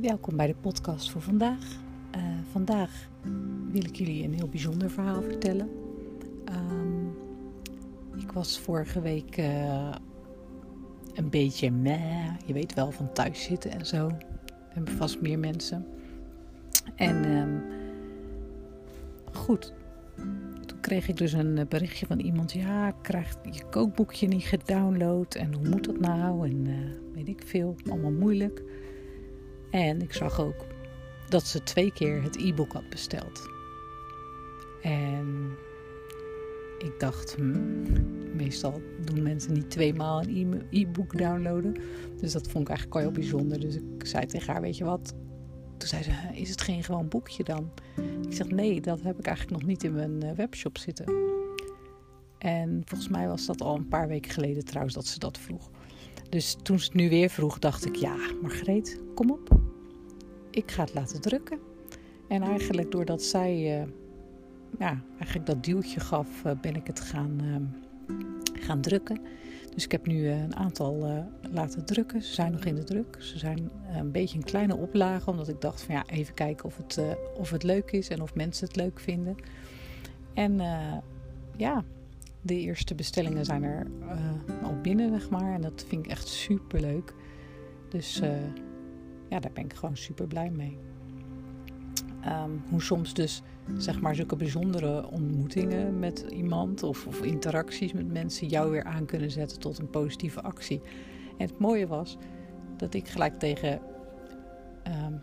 Welkom bij de podcast voor vandaag. Uh, vandaag wil ik jullie een heel bijzonder verhaal vertellen. Um, ik was vorige week uh, een beetje meh, je weet wel, van thuis zitten en zo. Hebben vast meer mensen. En um, goed, toen kreeg ik dus een berichtje van iemand. Ja, krijg je kookboekje niet gedownload. En hoe moet dat nou? En weet ik veel, allemaal moeilijk. En ik zag ook dat ze twee keer het e-book had besteld. En ik dacht, hmm, meestal doen mensen niet tweemaal een e-book downloaden. Dus dat vond ik eigenlijk al heel bijzonder. Dus ik zei tegen haar, weet je wat? Toen zei ze, is het geen gewoon boekje dan? Ik zeg, nee, dat heb ik eigenlijk nog niet in mijn eh, webshop zitten. En volgens mij was dat al een paar weken geleden trouwens dat ze dat vroeg. Dus toen ze het nu weer vroeg, dacht ik: ja, Margreet, kom op. Ik ga het laten drukken. En eigenlijk doordat zij uh, ja, eigenlijk dat duwtje gaf, uh, ben ik het gaan, uh, gaan drukken. Dus ik heb nu een aantal laten drukken. Ze zijn nog in de druk. Ze zijn een beetje een kleine oplage, omdat ik dacht van ja, even kijken of het, of het leuk is en of mensen het leuk vinden. En ja, de eerste bestellingen zijn er al binnen, zeg maar. En dat vind ik echt super leuk. Dus uh, ja, daar ben ik gewoon super blij mee. Um, hoe soms dus, zeg maar, zulke bijzondere ontmoetingen met iemand of, of, interacties met mensen jou weer aan kunnen zetten tot een positieve actie. En het mooie was dat ik gelijk tegen, um,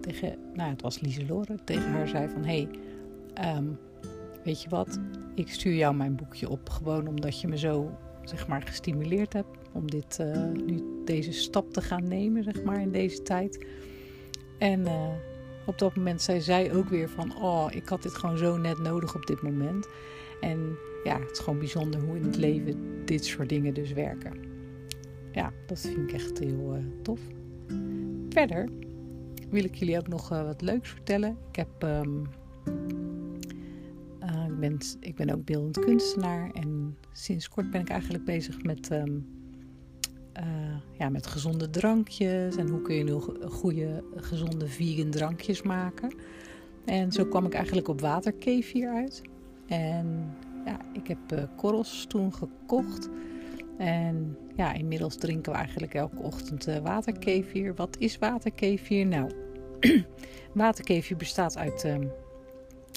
tegen nou, het was Lieselore, tegen haar zei van, hé, hey, um, weet je wat, ik stuur jou mijn boekje op. Gewoon omdat je me zo, zeg maar, gestimuleerd hebt om dit, uh, nu deze stap te gaan nemen, zeg maar, in deze tijd. En uh, op dat moment zei zij ook weer van, oh, ik had dit gewoon zo net nodig op dit moment. En ja, het is gewoon bijzonder hoe in het leven dit soort dingen dus werken. Ja, dat vind ik echt heel uh, tof. Verder wil ik jullie ook nog wat leuks vertellen. Ik heb... Ik, ik ben ook beeldend kunstenaar en sinds kort ben ik eigenlijk bezig met, um, uh, ja, met gezonde drankjes en hoe kun je nu goede, gezonde vegan drankjes maken. En zo kwam ik eigenlijk op waterkefir uit. En ja, ik heb uh, korrels toen gekocht. En ja, inmiddels drinken we eigenlijk elke ochtend uh. Wat is waterkefir? Nou, waterkefir bestaat uit um,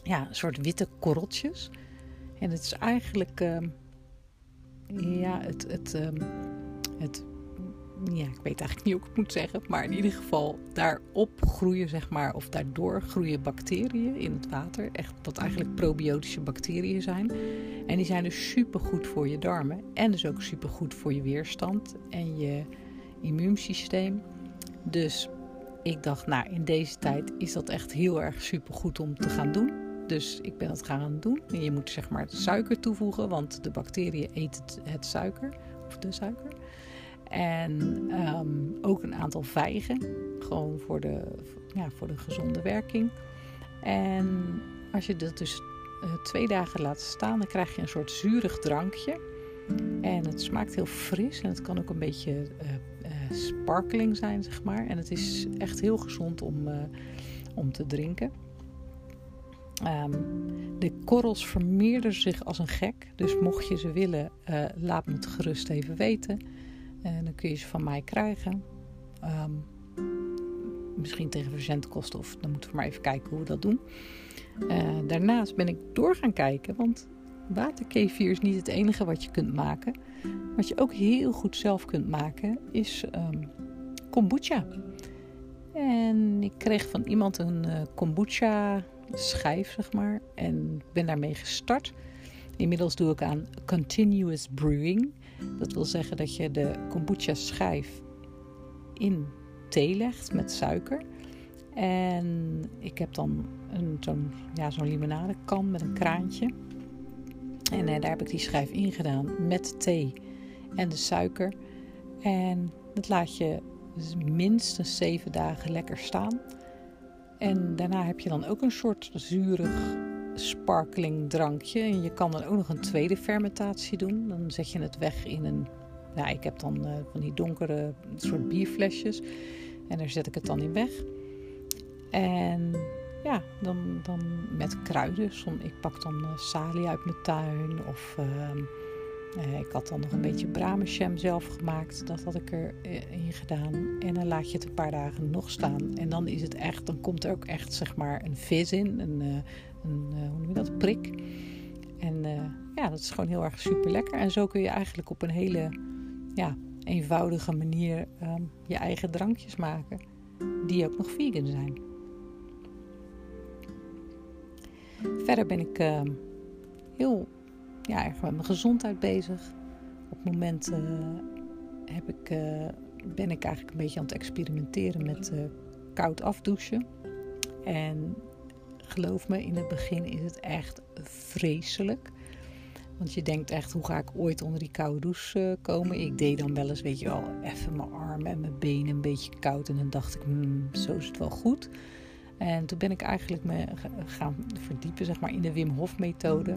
ja, een soort witte korreltjes. En het is eigenlijk, uh, ja, het, het, um, het, ja, ik weet eigenlijk niet hoe ik het moet zeggen, maar in ieder geval daarop groeien, zeg maar, of daardoor groeien bacteriën in het water. Echt wat eigenlijk probiotische bacteriën zijn. En die zijn dus super goed voor je darmen en dus ook super goed voor je weerstand en je immuunsysteem. Dus ik dacht, nou, in deze tijd is dat echt heel erg super goed om te gaan doen. Dus ik ben dat gaan doen. En je moet zeg maar suiker toevoegen, want de bacteriën eten het, het suiker, of de suiker. En um, ook een aantal vijgen, gewoon voor de, ja, voor de gezonde werking. En als je dat dus uh, twee dagen laat staan, dan krijg je een soort zuurig drankje. En het smaakt heel fris en het kan ook een beetje uh, uh, sparkling zijn, zeg maar. En het is echt heel gezond om, om te drinken. Um, de korrels vermeerderen zich als een gek. Dus mocht je ze willen, uh, laat me het gerust even weten. En uh, dan kun je ze van mij krijgen. Um, misschien tegen verzendkosten of dan moeten we maar even kijken hoe we dat doen. Uh, daarnaast ben ik door gaan kijken, want waterkefir is niet het enige wat je kunt maken. Wat je ook heel goed zelf kunt maken is um, kombucha. En ik kreeg van iemand een kombucha schijf, zeg maar. En ben daarmee gestart. Inmiddels doe ik aan continuous brewing. Dat wil zeggen dat je de kombucha schijf in thee legt met suiker. En ik heb dan zo'n ja, zo'n limonadekan met een kraantje. En eh, daar heb ik die schijf in gedaan met thee en de suiker. En dat laat je minstens zeven dagen lekker staan. En daarna heb je dan ook een soort zurig sparkling drankje. En je kan dan ook nog een tweede fermentatie doen. Dan zet je het weg in een. Nou, ik heb dan uh, van die donkere soort bierflesjes. En daar zet ik het dan in weg. En ja, dan, dan met kruiden. Som, ik pak dan uh, salie uit mijn tuin. Of ehm, uh, ik had dan nog een beetje bramesjam zelf gemaakt. Dat had ik erin gedaan. En dan laat je het een paar dagen nog staan. En dan is het echt, dan komt er ook echt zeg maar een vis in. Een, uh, een hoe noem je dat? Prik. En ja, dat is gewoon heel erg super lekker. En zo kun je eigenlijk op een hele ja, eenvoudige manier um, je eigen drankjes maken. Die ook nog vegan zijn. Verder ben ik uh, heel ja, erg met mijn gezondheid bezig. Op het moment uh, heb ik, uh, ben ik eigenlijk een beetje aan het experimenteren met uh, koud afdouchen. En geloof me, in het begin is het echt vreselijk. Want je denkt echt, hoe ga ik ooit onder die koude douche komen? Ik deed dan wel eens, weet je wel, even mijn armen en mijn benen een beetje koud. En dan dacht ik, hmm, zo is het wel goed. En toen ben ik eigenlijk me gaan verdiepen zeg maar, in de Wim Hof methode.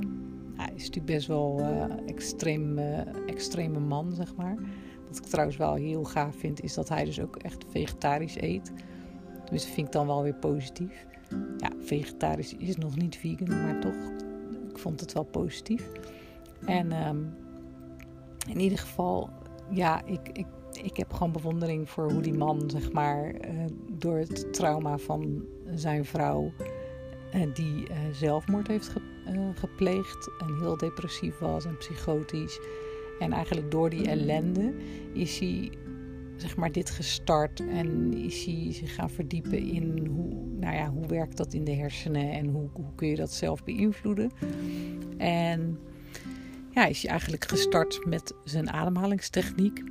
Hij is natuurlijk best wel uh, extreem, uh, extreme man, zeg maar. Wat ik trouwens wel heel gaaf vind, is dat hij dus ook echt vegetarisch eet. Dus dat vind ik dan wel weer positief. Ja, vegetarisch is nog niet vegan, maar toch, ik vond het wel positief. En um, in ieder geval, ja, ik, ik, ik heb gewoon bewondering voor hoe die man, zeg maar, uh, door het trauma van zijn vrouw, die zelfmoord heeft gepleegd gepleegd en heel depressief was en psychotisch. En eigenlijk door die ellende is hij zeg maar dit gestart en is hij zich gaan verdiepen in hoe, nou ja, hoe werkt dat in de hersenen en hoe, hoe kun je dat zelf beïnvloeden. En ja, is hij eigenlijk gestart met zijn ademhalingstechniek.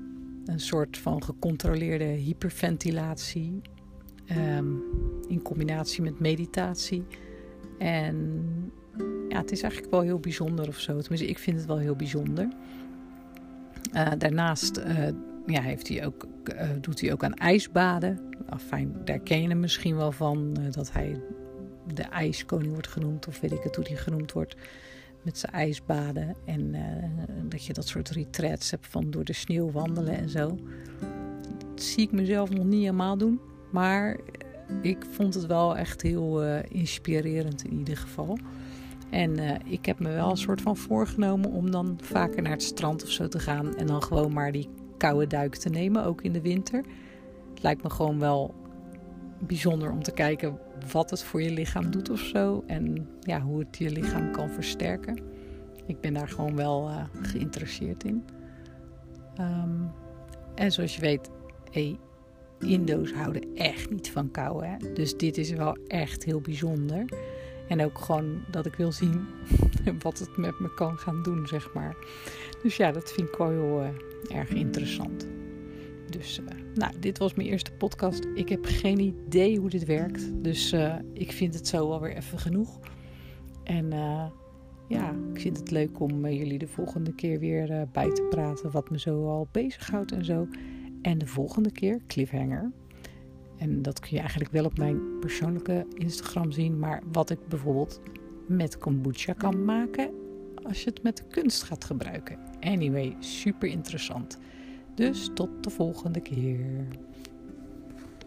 Een soort van gecontroleerde hyperventilatie um, in combinatie met meditatie. En het is eigenlijk wel heel bijzonder of zo. Tenminste, ik vind het wel heel bijzonder. Uh, daarnaast uh, ja, heeft hij ook, uh, doet hij ook aan ijsbaden. Enfin, daar ken je hem misschien wel van. dat hij de ijskoning wordt genoemd. Of weet ik het hoe hij genoemd wordt. Met zijn ijsbaden. En dat je dat soort retreats hebt van door de sneeuw wandelen en zo. Dat zie ik mezelf nog niet helemaal doen. Maar ik vond het wel echt heel inspirerend in ieder geval. En uh, ik heb me wel een soort van voorgenomen om dan vaker naar het strand of zo te gaan. En dan gewoon maar die koude duik te nemen, ook in de winter. Het lijkt me gewoon wel bijzonder om te kijken wat het voor je lichaam doet of zo. En ja, hoe het je lichaam kan versterken. Ik ben daar gewoon wel uh, geïnteresseerd in. Um, en zoals je weet, Indo's houden echt niet van kou. Hè? Dus dit is wel echt heel bijzonder. En ook gewoon dat ik wil zien wat het met me kan gaan doen, zeg maar. Dus ja, dat vind ik wel heel uh, erg interessant. Dus, uh, nou, dit was mijn eerste podcast. Ik heb geen idee hoe dit werkt. Dus uh, ik vind het zo alweer even genoeg. En ja, ik vind het leuk om jullie de volgende keer weer bij te praten. Wat me zo al bezighoudt en zo. En de volgende keer, cliffhanger en dat kun je eigenlijk wel op mijn persoonlijke Instagram zien. Maar wat ik bijvoorbeeld met kombucha kan maken als je het met kunst gaat gebruiken. Anyway, super interessant. Dus tot de volgende keer.